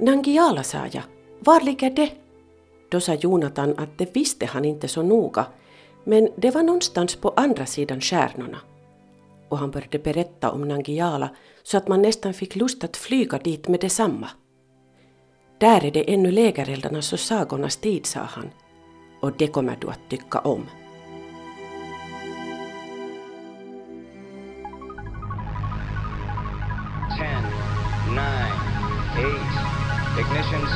Nangiala, sa jag. Var ligger det? Då sa Jonathan att det visste han inte så noga, men det var någonstans på andra sidan stjärnorna. Och han började berätta om Nangiala så att man nästan fick lust att flyga dit med detsamma. Där är det ännu lägereldarnas och sagornas tid, sa han. Och det kommer du att tycka om.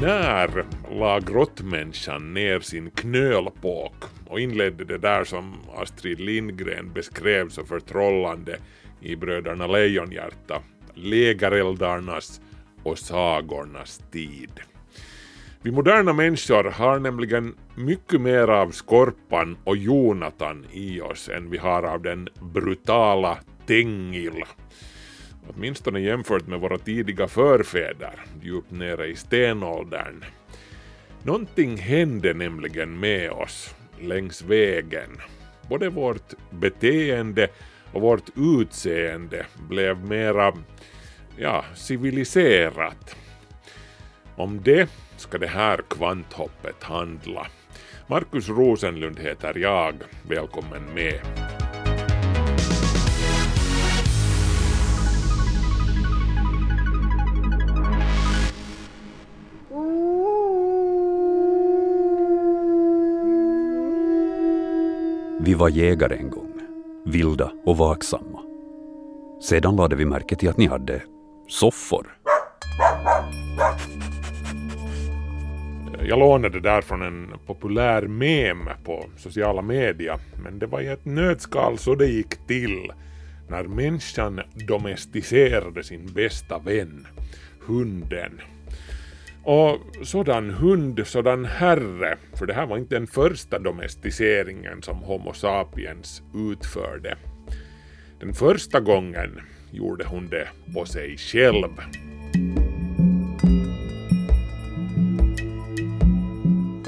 När la grottmänniskan ner sin knölpåk och inledde det där som Astrid Lindgren beskrev så förtrollande i Bröderna Lejonhjärta, lägereldarnas och sagornas tid. Vi moderna människor har nämligen mycket mer av Skorpan och Jonatan i oss än vi har av den brutala Tengil. Åtminstone jämfört med våra tidiga förfäder djupt nere i stenåldern. Någonting hände nämligen med oss längs vägen. Både vårt beteende och vårt utseende blev mera, ja, civiliserat. Om det ska det här kvanthoppet handla. Markus Rosenlund heter jag. Välkommen med. Vi var jägare en gång, vilda och vaksamma. Sedan lade vi märke till att ni hade soffor. Jag lånade det där från en populär mem på sociala medier, men det var i ett nötskal så det gick till när människan domesticerade sin bästa vän, hunden. Och sådan hund, sådan herre, för det här var inte den första domesticeringen som Homo sapiens utförde. Den första gången gjorde hon det på sig själv.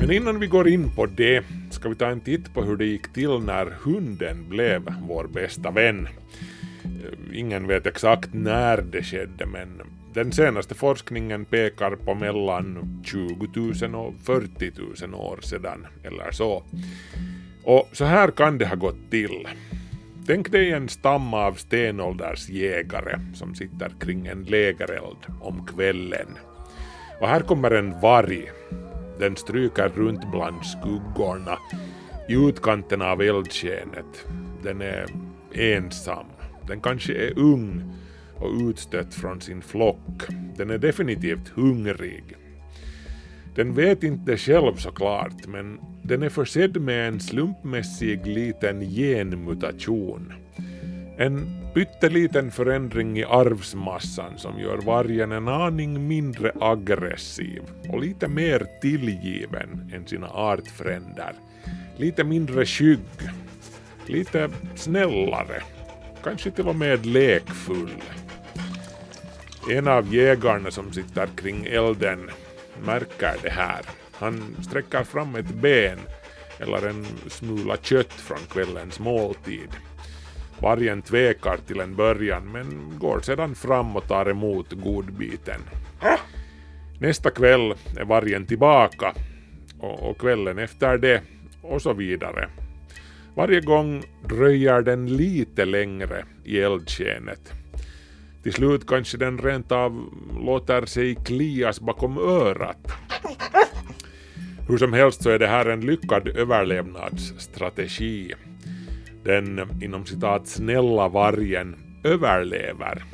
Men innan vi går in på det ska vi ta en titt på hur det gick till när hunden blev vår bästa vän. Ingen vet exakt när det skedde men den senaste forskningen pekar på mellan 20 000 och 40 000 år sedan eller så. Och så här kan det ha gått till. Tänk dig en stam av stenåldersjägare som sitter kring en lägereld om kvällen. Och här kommer en varg. Den stryker runt bland skuggorna i utkanten av eldskenet. Den är ensam. Den kanske är ung och utstött från sin flock. Den är definitivt hungrig. Den vet inte själv såklart, men den är försedd med en slumpmässig liten genmutation. En pytteliten förändring i arvsmassan som gör vargen en aning mindre aggressiv och lite mer tillgiven än sina artfränder. Lite mindre skygg, lite snällare, kanske till och med lekfull. En av jägarna som sitter kring elden märker det här. Han sträcker fram ett ben eller en smula kött från kvällens måltid. Vargen tvekar till en början men går sedan fram och tar emot godbiten. Nästa kväll är vargen tillbaka och, kvällen efter det och så vidare. Varje gång dröjer den lite längre i eldskenet. Till slut kanske den rent av låter sig klias bakom örat. Hur som helst så är det här en lyckad överlevnadsstrategi. Den inom citat snälla vargen överlever.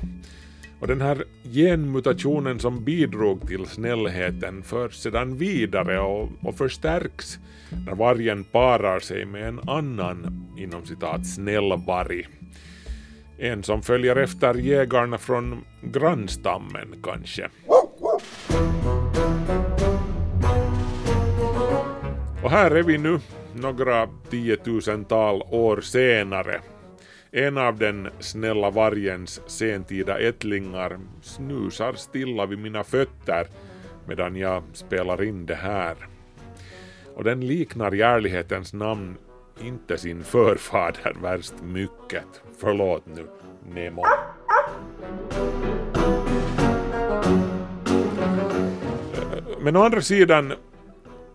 Och den här genmutationen som bidrog till snällheten förs sedan vidare och, och förstärks när vargen parar sig med en annan inom citat snäll varg. En som följer efter jägarna från grannstammen kanske. Och här är vi nu, några tiotusental år senare. En av den snälla vargens sentida ättlingar snusar stilla vid mina fötter medan jag spelar in det här. Och den liknar i ärlighetens namn inte sin förfader värst mycket. Förlåt nu, Nemo. Men å andra sidan,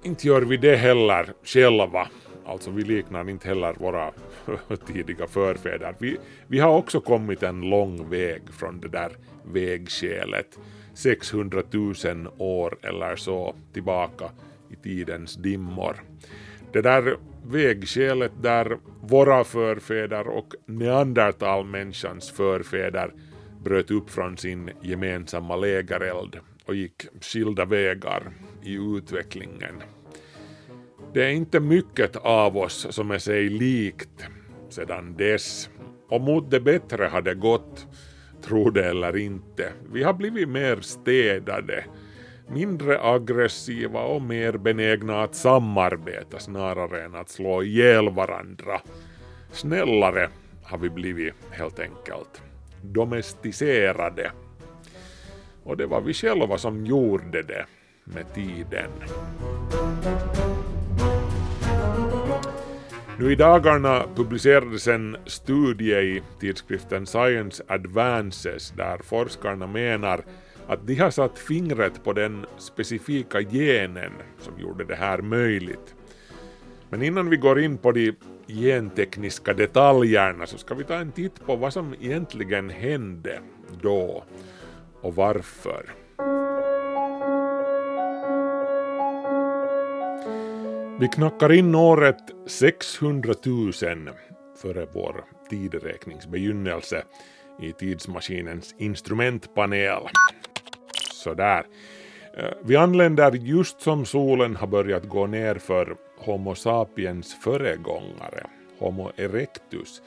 inte gör vi det heller själva. Alltså vi liknar inte heller våra tidiga förfäder. Vi, vi har också kommit en lång väg från det där vägskälet. 600 000 år eller så tillbaka i tidens dimmor. Det där vägskälet där våra förfäder och neandertalmänniskans förfäder bröt upp från sin gemensamma lägereld och gick skilda vägar i utvecklingen. Det är inte mycket av oss som är sig likt sedan dess. Och mot det bättre har det gått, tro det eller inte. Vi har blivit mer städade, mindre aggressiva och mer benägna att samarbeta snarare än att slå ihjäl varandra. Snällare har vi blivit helt enkelt. Domesticerade. Och det var vi själva som gjorde det med tiden. Nu i dagarna publicerades en studie i tidskriften Science Advances där forskarna menar att de har satt fingret på den specifika genen som gjorde det här möjligt. Men innan vi går in på de gentekniska detaljerna så ska vi ta en titt på vad som egentligen hände då och varför. Vi knackar in året 600 000 före vår tideräknings begynnelse i tidsmaskinens instrumentpanel. Sådär. Eh, vi anländer just som solen har börjat gå ner för Homo sapiens föregångare, Homo erectus.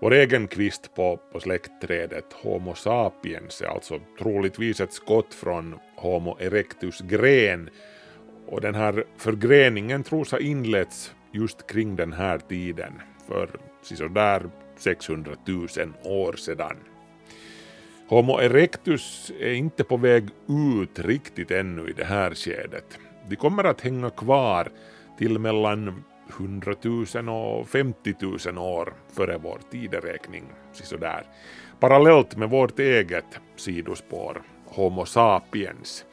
Vår egen kvist på, på släktträdet Homo sapiens är alltså troligtvis ett skott från Homo erectus gren och den här förgreningen tros ha inletts just kring den här tiden, för sådär 600 000 år sedan. Homo erectus är inte på väg ut riktigt ännu i det här skedet. De kommer att hänga kvar till mellan 100 000 och 50 000 år före vår tideräkning, sådär. Parallellt med vårt eget sidospår, Homo sapiens.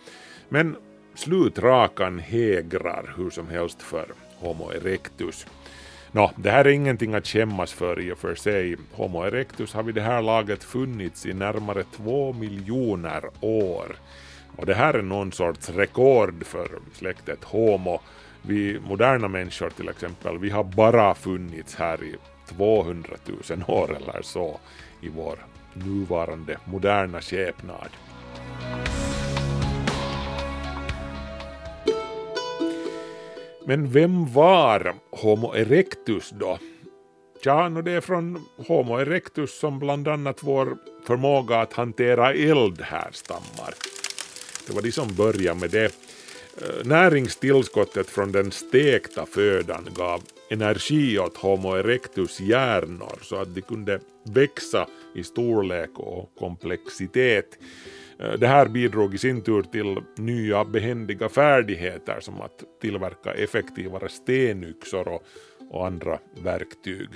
Men slutrakan hägrar hur som helst för Homo erectus. Nå, det här är ingenting att skämmas för i och för sig. Homo erectus har vid det här laget funnits i närmare två miljoner år. Och det här är någon sorts rekord för släktet Homo. Vi moderna människor till exempel, vi har bara funnits här i 200 000 år eller så i vår nuvarande moderna skepnad. Men vem var Homo erectus då? Ja, det är från Homo erectus som bland annat vår förmåga att hantera eld härstammar. Det var de som började med det. Eh, näringstillskottet från den stekta födan gav energi åt Homo erectus hjärnor så att de kunde växa i storlek och komplexitet. Eh, det här bidrog i sin tur till nya behändiga färdigheter som att tillverka effektivare stenyxor och, och andra verktyg.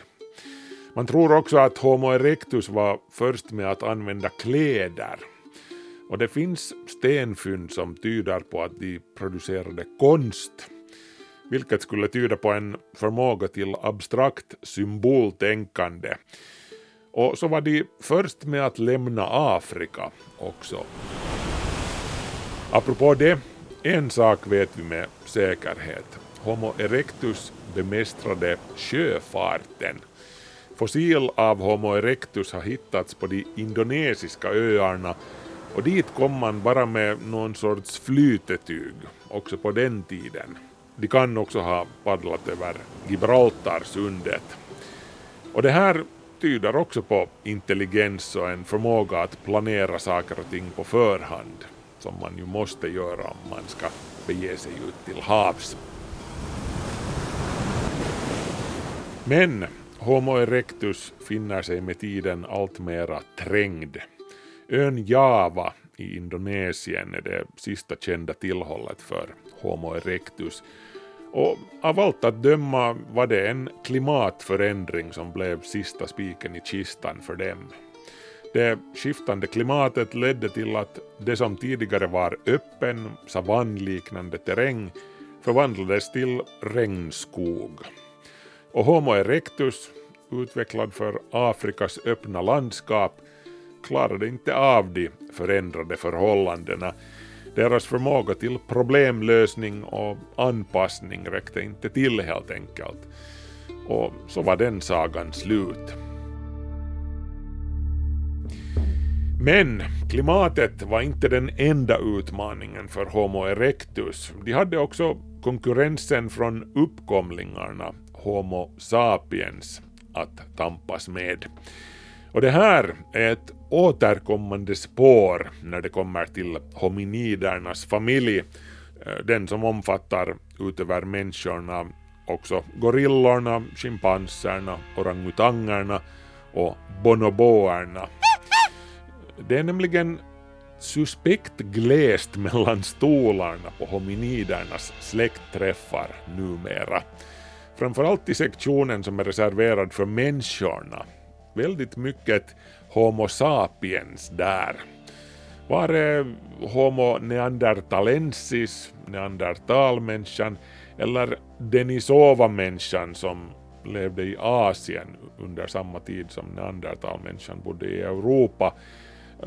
Man tror också att Homo erectus var först med att använda kläder. Och det finns stenfynd som tyder på att de producerade konst, vilket skulle tyda på en förmåga till abstrakt symboltänkande. Och så var de först med att lämna Afrika också. Apropå det, en sak vet vi med säkerhet. Homo erectus bemästrade sjöfarten. Fossil av Homo erectus har hittats på de indonesiska öarna och dit kom man bara med någon sorts flytetyg, också på den tiden. De kan också ha paddlat över Gibraltarsundet. Och det här tyder också på intelligens och en förmåga att planera saker och ting på förhand, som man ju måste göra om man ska bege sig ut till havs. Men Homo erectus finner sig med tiden allt mera trängd. Ön Java i Indonesien är det sista kända tillhållet för Homo erectus. Och av allt att döma var det en klimatförändring som blev sista spiken i kistan för dem. Det skiftande klimatet ledde till att det som tidigare var öppen, savannliknande terräng förvandlades till regnskog. Och Homo erectus, utvecklad för Afrikas öppna landskap, klarade inte av de förändrade förhållandena. Deras förmåga till problemlösning och anpassning räckte inte till helt enkelt. Och så var den sagan slut. Men klimatet var inte den enda utmaningen för Homo erectus. De hade också konkurrensen från uppkomlingarna Homo sapiens att tampas med. Och det här är ett återkommande spår när det kommer till hominidernas familj, eh, den som omfattar utöver människorna också gorillorna, schimpanserna, orangutangerna och bonoboerna. Det är nämligen suspekt glest mellan stolarna på hominidernas släktträffar numera. Framförallt i sektionen som är reserverad för människorna. Väldigt mycket Homo sapiens där. Var är Homo neandertalensis, neandertalmänniskan, eller Denisova-människan som levde i Asien under samma tid som neandertalmänniskan bodde i Europa.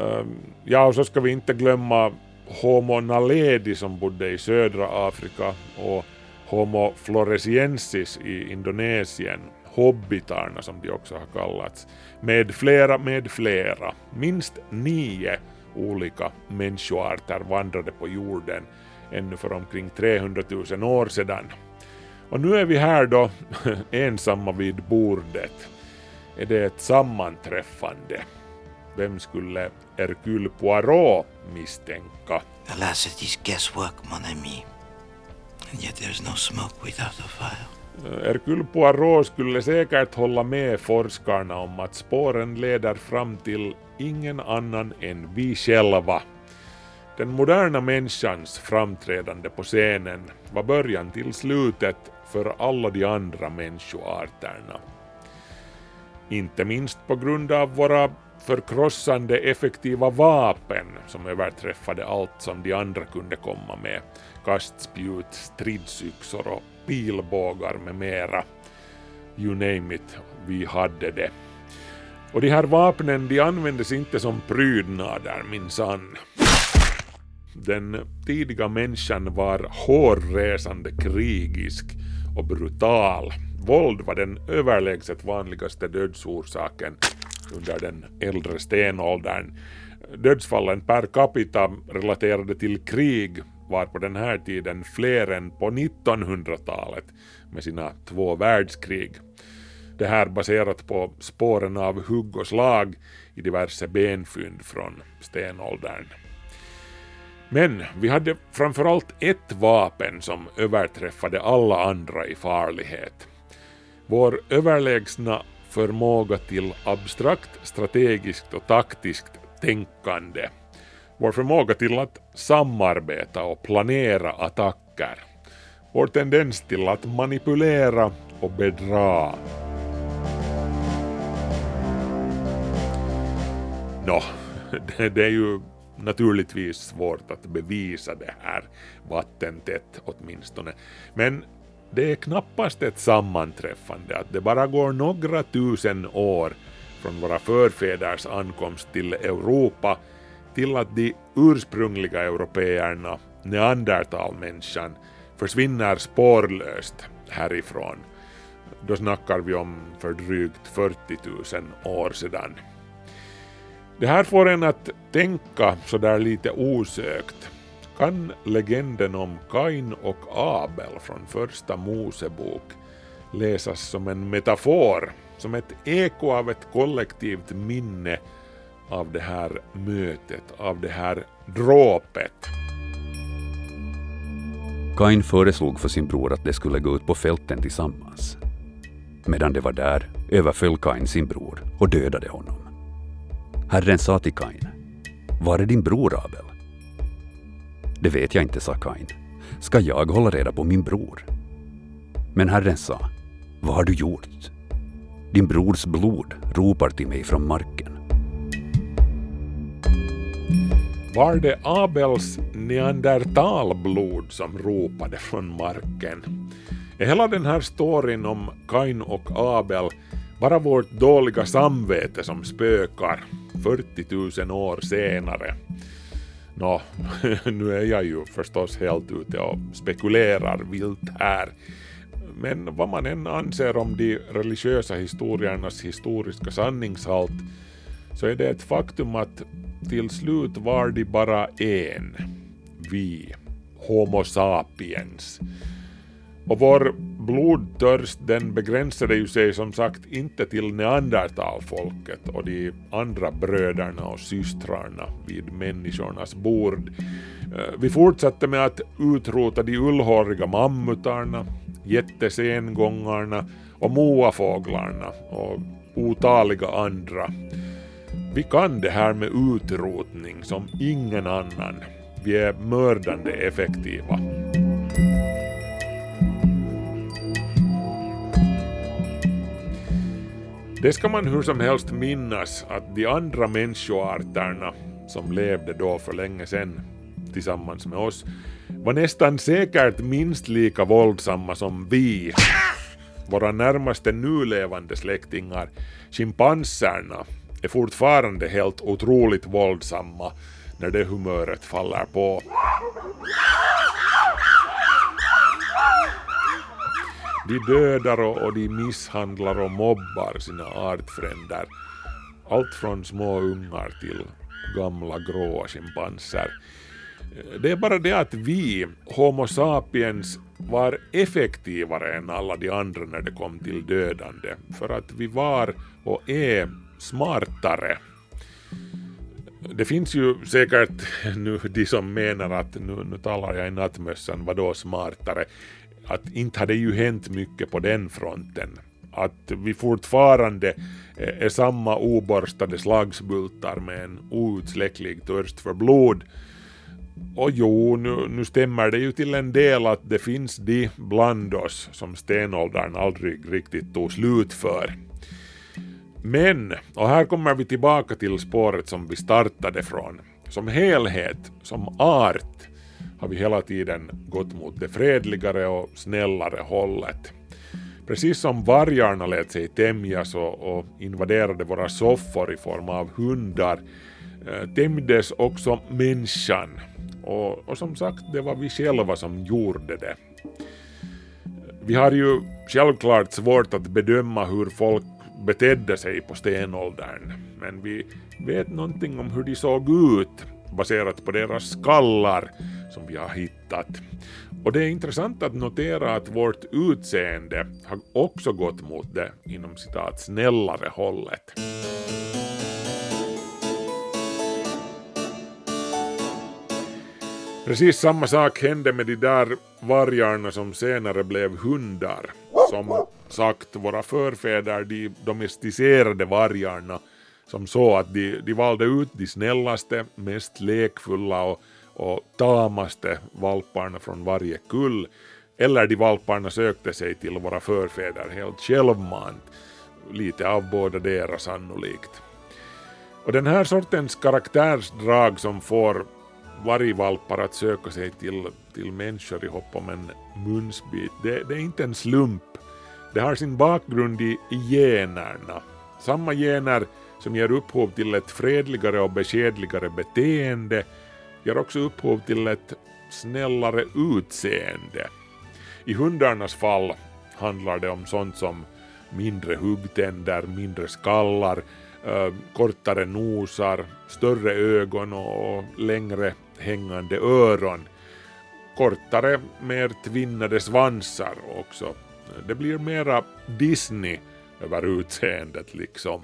Ehm, ja, och så ska vi inte glömma Homo naledi som bodde i södra Afrika och Homo floresiensis i Indonesien, hobbitarna som de också har kallats, med flera, med flera. Minst nio olika människoarter vandrade på jorden ännu för omkring 300 000 år sedan. Och nu är vi här då ensamma vid bordet. Är det ett sammanträffande? Vem skulle Hercule Poirot misstänka? Alas, it is guesswork, mon ami. And yet there's no smoke without a fire. Eh, Hercule Poirot skulle säkert hålla med forskarna om att spåren leder fram till ingen annan än vi själva. Den moderna människans framträdande på scenen var början till slutet för alla de andra människoarterna. Inte minst på grund av våra förkrossande effektiva vapen som överträffade allt som de andra kunde komma med. Kastspjut, stridsyxor och pilbågar med mera. You name it, vi hade det. Och de här vapnen de användes inte som prydnader minsann. Den tidiga människan var hårresande krigisk och brutal. Våld var den överlägset vanligaste dödsorsaken under den äldre stenåldern. Dödsfallen per capita relaterade till krig var på den här tiden fler än på 1900-talet med sina två världskrig. Det här baserat på spåren av hugg och slag i diverse benfynd från stenåldern. Men vi hade framförallt ett vapen som överträffade alla andra i farlighet. Vår överlägsna förmåga till abstrakt, strategiskt och taktiskt tänkande. Vår förmåga till att samarbeta och planera attacker. Vår tendens till att manipulera och bedra. Nå, det, det är ju naturligtvis svårt att bevisa det här vattentätt åtminstone. Men det är knappast ett sammanträffande att det bara går några tusen år från våra förfäders ankomst till Europa till att de ursprungliga européerna, neandertalmänniskan, försvinner spårlöst härifrån. Då snackar vi om för drygt 40 000 år sedan. Det här får en att tänka sådär lite osökt. Kan legenden om Kain och Abel från första Mosebok läsas som en metafor, som ett eko av ett kollektivt minne av det här mötet, av det här dråpet? Kain föreslog för sin bror att de skulle gå ut på fälten tillsammans. Medan de var där överföll Kain sin bror och dödade honom. Herren sa till Kain, var är din bror Abel? Det vet jag inte, sa Kain. Ska jag hålla reda på min bror? Men Herren sa, vad har du gjort? Din brors blod ropar till mig från marken. Var det Abels neandertalblod som ropade från marken? Är hela den här storyn om Kain och Abel bara vårt dåliga samvete som spökar 40 000 år senare? Nå, nu är jag ju förstås helt ute och spekulerar vilt här. Men vad man än anser om de religiösa historiernas historiska sanningshalt så är det ett faktum att till slut var de bara en, vi, Homo sapiens. Och vår blodtörst den begränsade ju sig som sagt inte till neandertalfolket och de andra bröderna och systrarna vid människornas bord. Eh, vi fortsatte med att utrota de ullhåriga mammutarna, jättesengångarna och moafåglarna och otaliga andra. Vi kan det här med utrotning som ingen annan. Vi är mördande effektiva. Det ska man hur som helst minnas att de andra människoarterna som levde då för länge sedan tillsammans med oss var nästan säkert minst lika våldsamma som vi. Våra närmaste nu levande släktingar, schimpanserna, är fortfarande helt otroligt våldsamma när det humöret faller på. De dödar och, och de misshandlar och mobbar sina artfränder. Allt från små ungar till gamla gråa schimpanser. Det är bara det att vi, Homo sapiens, var effektivare än alla de andra när det kom till dödande. För att vi var och är smartare. Det finns ju säkert nu de som menar att nu, nu talar jag i nattmössan, vadå smartare? Att inte hade ju hänt mycket på den fronten. Att vi fortfarande eh, är samma oborstade slagsbultar med en outsläcklig törst för blod. Och jo, nu, nu stämmer det ju till en del att det finns de bland oss som stenåldern aldrig riktigt tog slut för. Men, och här kommer vi tillbaka till spåret som vi startade från. Som helhet, som art, har vi hela tiden gått mot det fredligare och snällare hållet. Precis som vargarna lät sig tämjas och, och invaderade våra soffor i form av hundar, eh, tämjdes också människan. Och, och som sagt, det var vi själva som gjorde det. Vi har ju självklart svårt att bedöma hur folk betedde sig på stenåldern, men vi vet någonting om hur de såg ut baserat på deras skallar som vi har hittat. Och det är intressant att notera att vårt utseende har också gått mot det inom citat snällare hållet. Precis samma sak hände med de där vargarna som senare blev hundar. Som sagt, våra förfäder, de domesticerade vargarna som så att de, de valde ut de snällaste, mest lekfulla och, och tamaste valparna från varje kull. Eller de valparna sökte sig till våra förfäder helt självmant. Lite av båda deras sannolikt. Och den här sortens karaktärsdrag som får vargvalpar att söka sig till, till människor i hopp om en munsbit, det, det är inte en slump. Det har sin bakgrund i, generna. Samma gener som ger upphov till ett fredligare och beskedligare beteende ger också upphov till ett snällare utseende. I hundarnas fall handlar det om sånt som mindre huggtänder, mindre skallar, eh, kortare nosar, större ögon och längre hängande öron. Kortare, mer tvinnade svansar också. Det blir mera Disney över utseendet liksom.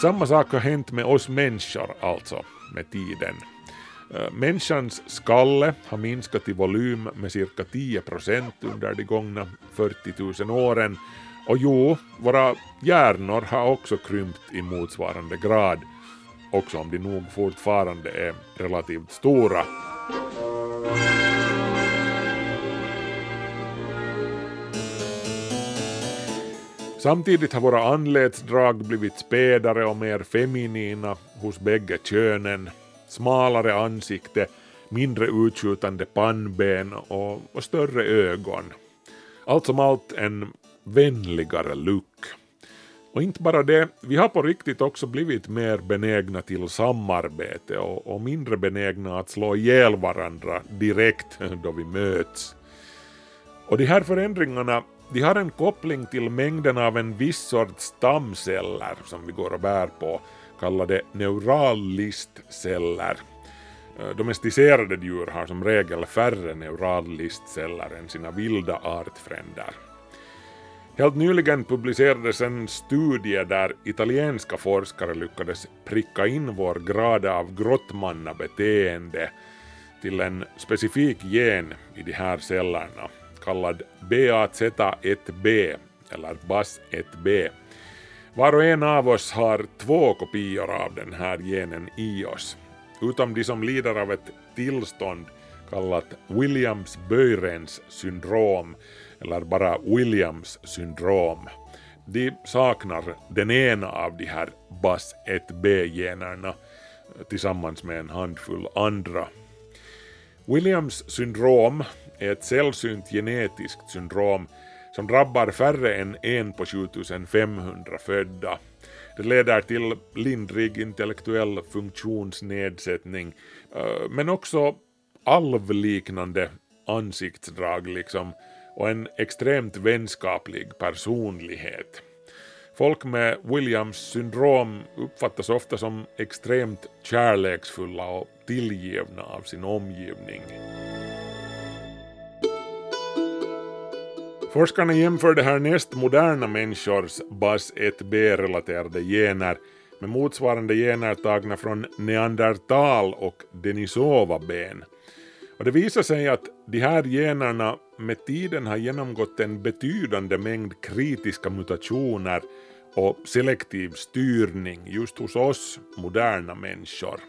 Samma sak har hänt med oss människor alltså, med tiden. Eh, människans skalle har minskat i volym med cirka 10 procent under de gångna 40 000 åren. Och jo, våra hjärnor har också krympt i motsvarande grad, också om de nog fortfarande är relativt stora. Samtidigt har våra anletsdrag blivit spädare och mer feminina hos bägge könen, smalare ansikte, mindre utskjutande pannben och, och större ögon. Allt som allt en vänligare look. Och inte bara det, vi har på riktigt också blivit mer benägna till samarbete och, och mindre benägna att slå ihjäl varandra direkt då vi möts. Och de här förändringarna de har en koppling till mängden av en viss sorts stamceller som vi går och bär på, kallade neurallistceller. Eh, domesticerade djur har som regel färre neurallistceller än sina vilda artfränder. Helt nyligen publicerades en studie där italienska forskare lyckades pricka in vår grad av grottmannabeteende till en specifik gen i de här cellerna kallad BAZ1B eller BAS1B. Var och en av oss har två kopior av den här genen i oss, utom de som lider av ett tillstånd kallat Williams-Böyrens syndrom eller bara Williams syndrom. De saknar den ena av de här BAS1B-generna tillsammans med en handfull andra. Williams syndrom är ett sällsynt genetiskt syndrom som drabbar färre än en på 7500 födda. Det leder till lindrig intellektuell funktionsnedsättning eh, men också alvliknande ansiktsdrag liksom och en extremt vänskaplig personlighet. Folk med Williams syndrom uppfattas ofta som extremt kärleksfulla och tillgivna av sin omgivning. Forskarna jämförde härnäst moderna människors BAS1B-relaterade gener med motsvarande gener tagna från neandertal och denisova-ben. Och det visar sig att de här generna med tiden har genomgått en betydande mängd kritiska mutationer och selektiv styrning just hos oss moderna människor.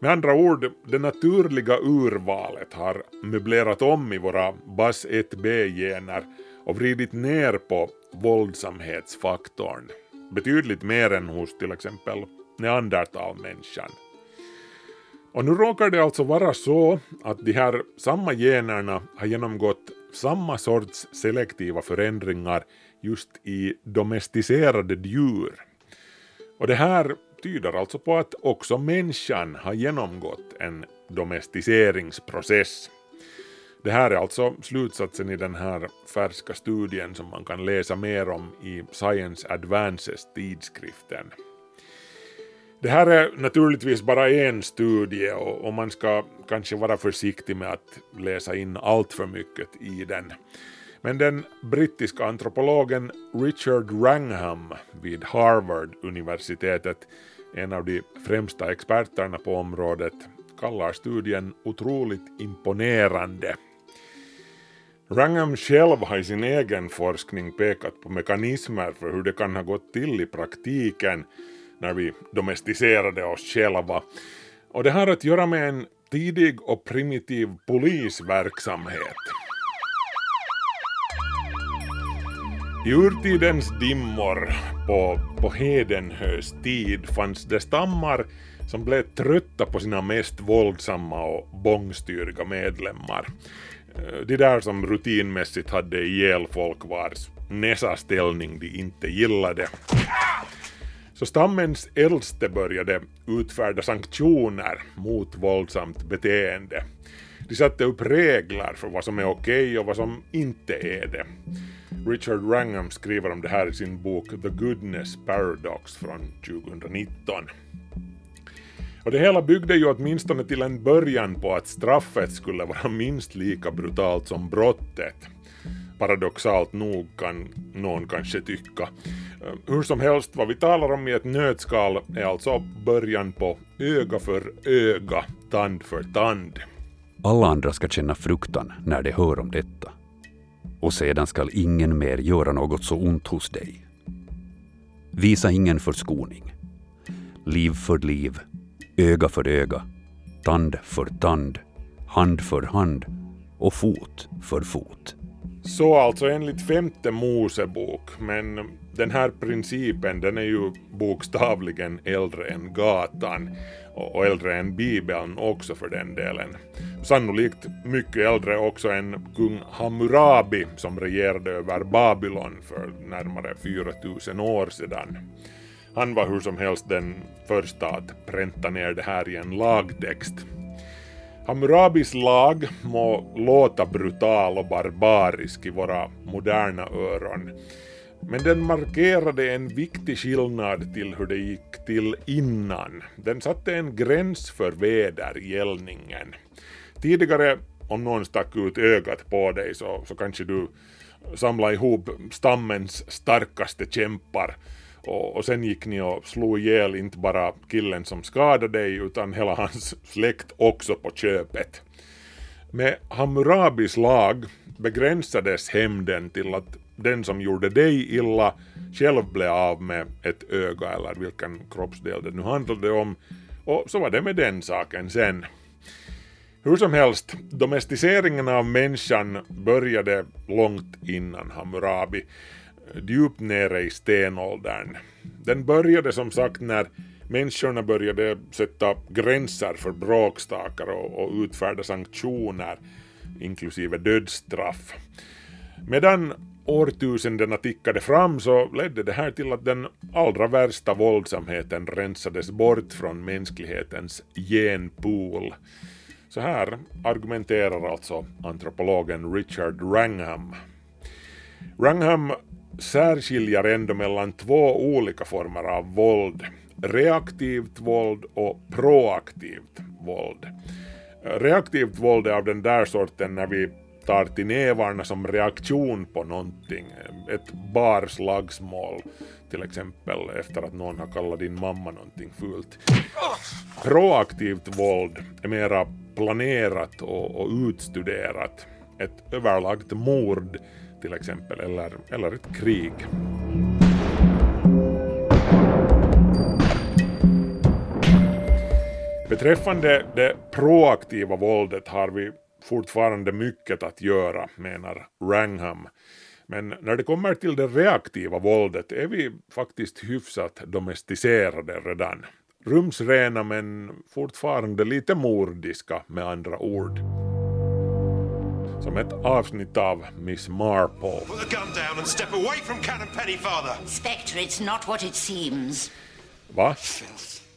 Med andra ord, det naturliga urvalet har möblerat om i våra BAS1B-gener och vridit ner på våldsamhetsfaktorn. Betydligt mer än hos till exempel neandertalmänniskan. Och nu råkar det alltså vara så att de här samma generna har genomgått samma sorts selektiva förändringar just i domesticerade djur. Och det här tyder alltså på att också människan har genomgått en domesticeringsprocess. Det här är alltså slutsatsen i den här färska studien som man kan läsa mer om i Science Advances tidskriften. Det här är naturligtvis bara en studie och, man ska kanske vara försiktig med att läsa in allt för mycket i den. Men den brittiska antropologen Richard Wrangham vid Harvard-universitetet, en av de främsta experterna på området, kallar studien otroligt imponerande. Wrangham själv har i sin egen forskning pekat på mekanismer för hur det kan ha gått till i praktiken när vi domesticerade oss själva. Och det har att göra med en tidig och primitiv polisverksamhet. I urtidens dimmor på, på Hedenhös tid fanns det stammar som blev trötta på sina mest våldsamma och bångstyriga medlemmar. Eh, de där som rutinmässigt hade ihjäl folk vars näsa-ställning de inte gillade. Så stammens äldste började utfärda sanktioner mot våldsamt beteende. De satte upp regler för vad som är okej okay och vad som inte är det. Richard Wrangham skriver om det här i sin bok The Goodness Paradox från 2019. Och det hela byggde ju åtminstone till en början på att straffet skulle vara minst lika brutalt som brottet paradoxalt nog kan någon kanske tycka. Eh, hur som helst, vad vi talar om i ett nötskal är alltså början på öga för öga, tand för tand. Alla andra ska känna fruktan när de hör om detta. Och sedan skall ingen mer göra något så ont hos dig. Visa ingen förskoning. Liv för liv, öga för öga, tand för tand, hand för hand och fot för fot. Så alltså enligt femte Mosebok, men den här principen den är ju bokstavligen äldre än gatan och äldre än bibeln också för den delen. Sannolikt mycket äldre också än kung Hammurabi som regerade över Babylon för närmare 4000 år sedan. Han var hur som helst den första att pränta ner det här i en lagtext. Hammurabis lag må låta brutal och barbarisk i våra moderna öron, men den markerade en viktig skillnad till hur det gick till innan. Den satte en gräns för vedergällningen. Tidigare, om någon stack ut ögat på dig så, så kanske du samlade ihop stammens starkaste kämpar och, och sen gick ni och slog ihjäl inte bara killen som skadade dig utan hela hans släkt också på köpet. Med Hammurabis lag begränsades hämnden till att den som gjorde dig illa själv blev av med ett öga eller vilken kroppsdel det nu handlade om och så var det med den saken sen. Hur som helst, domesticeringen av människan började långt innan Hammurabi, djupt nere i stenåldern. Den började som sagt när människorna började sätta gränser för bråkstakar och, och utfärda sanktioner, inklusive dödsstraff. Medan årtusendena tickade fram så ledde det här till att den allra värsta våldsamheten rensades bort från mänsklighetens genpool. Så här argumenterar alltså antropologen Richard Wrangham. Wrangham särskiljer ändå mellan två olika former av våld. Reaktivt våld och proaktivt våld. Reaktivt våld är av den där sorten när vi tar till nävarna som reaktion på någonting. Ett barslagsmål till exempel efter att någon har kallat din mamma någonting fult. Proaktivt våld är mera planerat och, och utstuderat. Ett överlagt mord till exempel eller, eller ett krig. Beträffande det proaktiva våldet har vi fortfarande mycket att göra, menar Rangham. Men när det kommer till det reaktiva våldet är vi faktiskt hyfsat domesticerade redan. Rumsrena men fortfarande lite mordiska med andra ord. Som ett avsnitt av Miss Marple. Put the gun down and step away from Cannon Penny, father. Spectre, it's not what it seems. Va?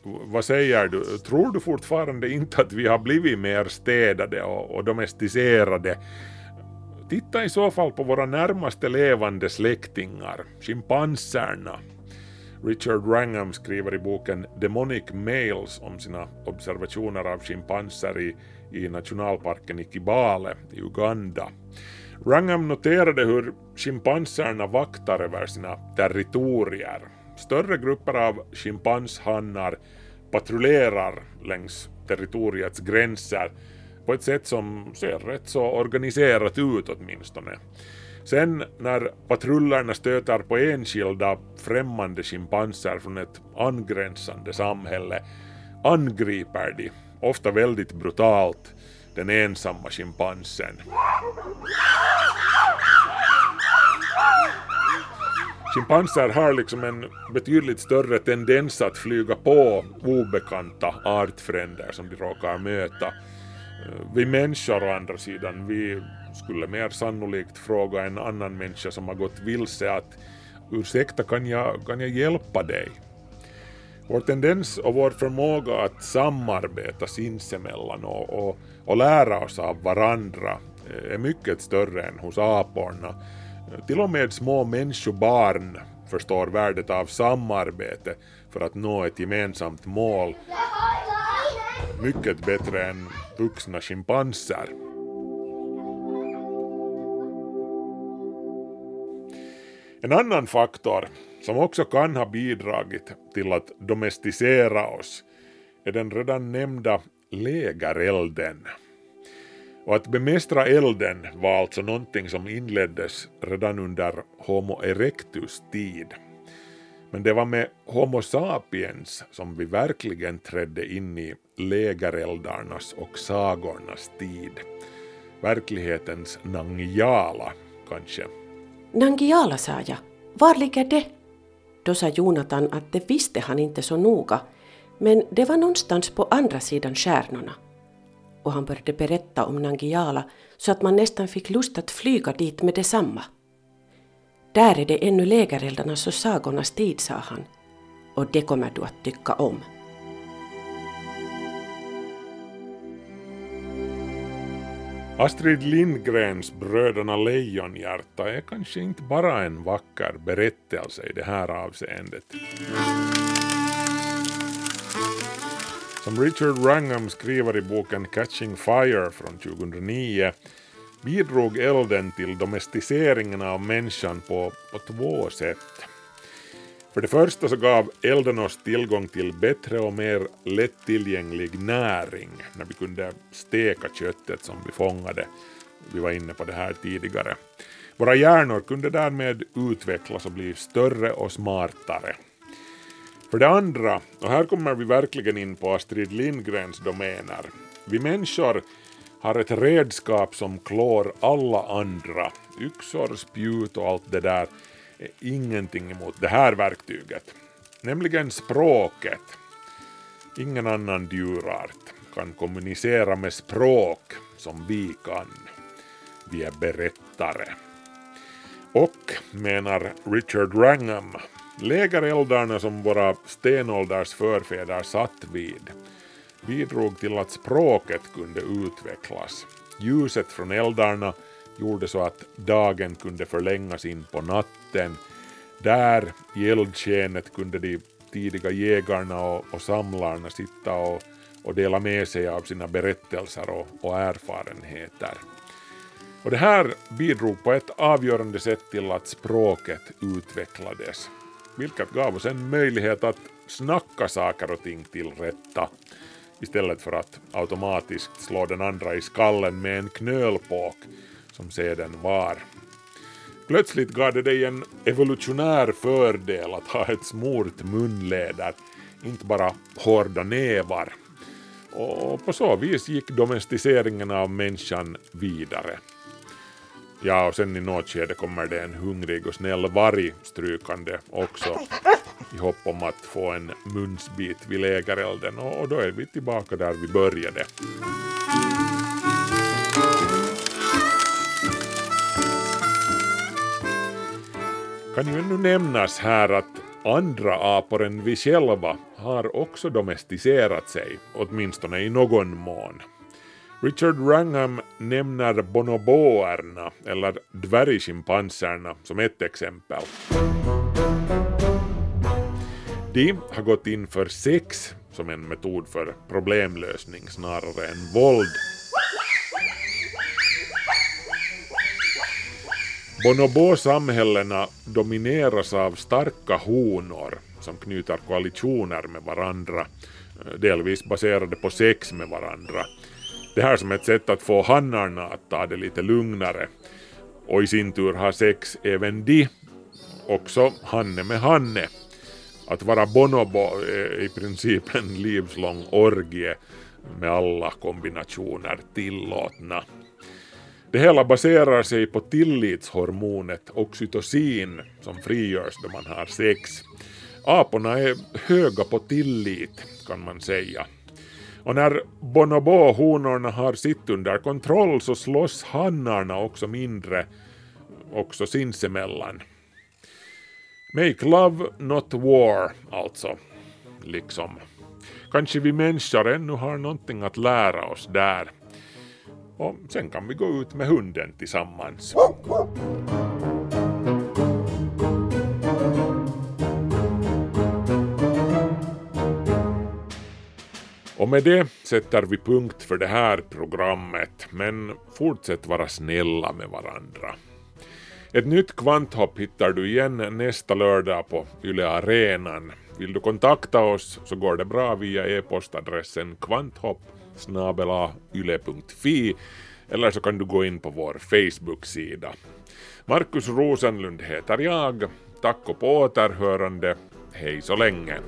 Vad säger du? Tror du fortfarande inte att vi har blivit mer städade och, och domesticerade? Titta i så fall på våra närmaste levande släktingar, schimpanserna. Richard Wrangham skriver i boken Demonic Males om sina observationer av schimpanser i, i nationalparken i Kibale i Uganda. Wrangham noterade hur schimpanserna vaktar över sina territorier. Större grupper av schimpanshannar patrullerar längs territoriets gränser på ett sätt som ser rätt så organiserat ut åtminstone. Sen när patrullerna stöter på enskilda främmande schimpanser från ett angränsande samhälle angriper de, ofta väldigt brutalt, den ensamma schimpansen. Schimpanser har liksom en betydligt större tendens att flyga på obekanta artfränder som de råkar möta. Vi människor å andra sidan, vi skulle mer sannolikt fråga en annan människa som har gått vilse att ursäkta kan jag, kan jag hjälpa dig? Vår tendens och vår förmåga att samarbeta sinsemellan och, och, och lära oss av varandra eh, är mycket större än hos aporna. Till och med små människobarn förstår värdet av samarbete för att nå ett gemensamt mål mycket bättre än vuxna schimpanser. En annan faktor som också kan ha bidragit till att domesticera oss är den redan nämnda lägerelden. Och att bemästra elden var alltså någonting som inleddes redan under Homo erectus tid. Men det var med Homo sapiens som vi verkligen trädde in i lägereldarnas och sagornas tid. Verklighetens Nangiala, kanske. Nangiala, sa jag. Var ligger det? Då sa Jonathan att det visste han inte så noga, men det var någonstans på andra sidan stjärnorna. Och han började berätta om Nangiala så att man nästan fick lust att flyga dit med detsamma. Där är det ännu lägereldarnas och sagornas tid, sa han. Och det kommer du att tycka om. Astrid Lindgrens Bröderna Lejonhjärta är kanske inte bara en vacker berättelse i det här avseendet. Som Richard Wrangham skriver i boken Catching Fire från 2009 bidrog elden till domesticeringen av människan på, på två sätt. För det första så gav elden oss tillgång till bättre och mer lättillgänglig näring när vi kunde steka köttet som vi fångade. Vi var inne på det här tidigare. Våra hjärnor kunde därmed utvecklas och bli större och smartare. För det andra, och här kommer vi verkligen in på Astrid Lindgrens domäner, vi människor har ett redskap som klår alla andra. Yxor, spjut och allt det där ingenting emot det här verktyget. Nämligen språket. Ingen annan djurart kan kommunicera med språk som vi kan. Vi är berättare. Och, menar Richard Wrangham, lägereldarna som våra stenålders förfäder satt vid bidrog till att språket kunde utvecklas. Ljuset från eldarna gjorde så att dagen kunde förlängas in på natten. Där i eldskenet kunde de tidiga jägarna och, och samlarna sitta och, och dela med sig av sina berättelser och, och erfarenheter. Och det här bidrog på ett avgörande sätt till att språket utvecklades, vilket gav oss en möjlighet att snacka saker och ting till rätta istället för att automatiskt slå den andra i skallen med en knölpåk som seden var. Plötsligt gav det dig en evolutionär fördel att ha ett smort munläder, inte bara hårda nävar. Och på så vis gick domesticeringen av människan vidare. Ja, och sen i något skede kommer det en hungrig och snäll varg strykande också i hopp om att få en munsbit vid lägerelden och, och då är vi tillbaka där vi började. Kan ju ännu nämnas här att andra apor än vi själva har också domesticerat sig, åtminstone i någon mån. Richard Wrangham nämner bonoboerna, eller dvärgschimpanserna, som ett exempel. De har gått in för sex som en metod för problemlösning snarare än våld. Bonobo-samhällena domineras av starka honor som knyter koalitioner med varandra, eh, delvis baserade på sex med varandra. Det här som ett sätt att få hannarna att ta det lite lugnare. Och i sin tur har sex även de, också hanne med hanne. Att vara bonobo är i princip en livslång orgie med alla kombinationer tillåtna. Det hela baserar sig på tillitshormonet oxytocin som frigörs då man har sex. Aporna är höga på tillit kan man säga. Och när bonobohonorna har sitt under kontroll så slåss hannarna också mindre, också sinsemellan. Make love, not war, alltså. Liksom. Kanske vi människor ännu har någonting att lära oss där. Och sen kan vi gå ut med hunden tillsammans. Och med det sätter vi punkt för det här programmet, men fortsätt vara snälla med varandra. Ett nytt kvanthopp hittar du igen nästa lördag på Yle Arenan. Vill du kontakta oss så går det bra via e-postadressen kvanthopp yle.fi eller så kan du gå in på vår Facebook-sida. Markus Rosenlund heter jag. Tack och på återhörande. Hej så länge.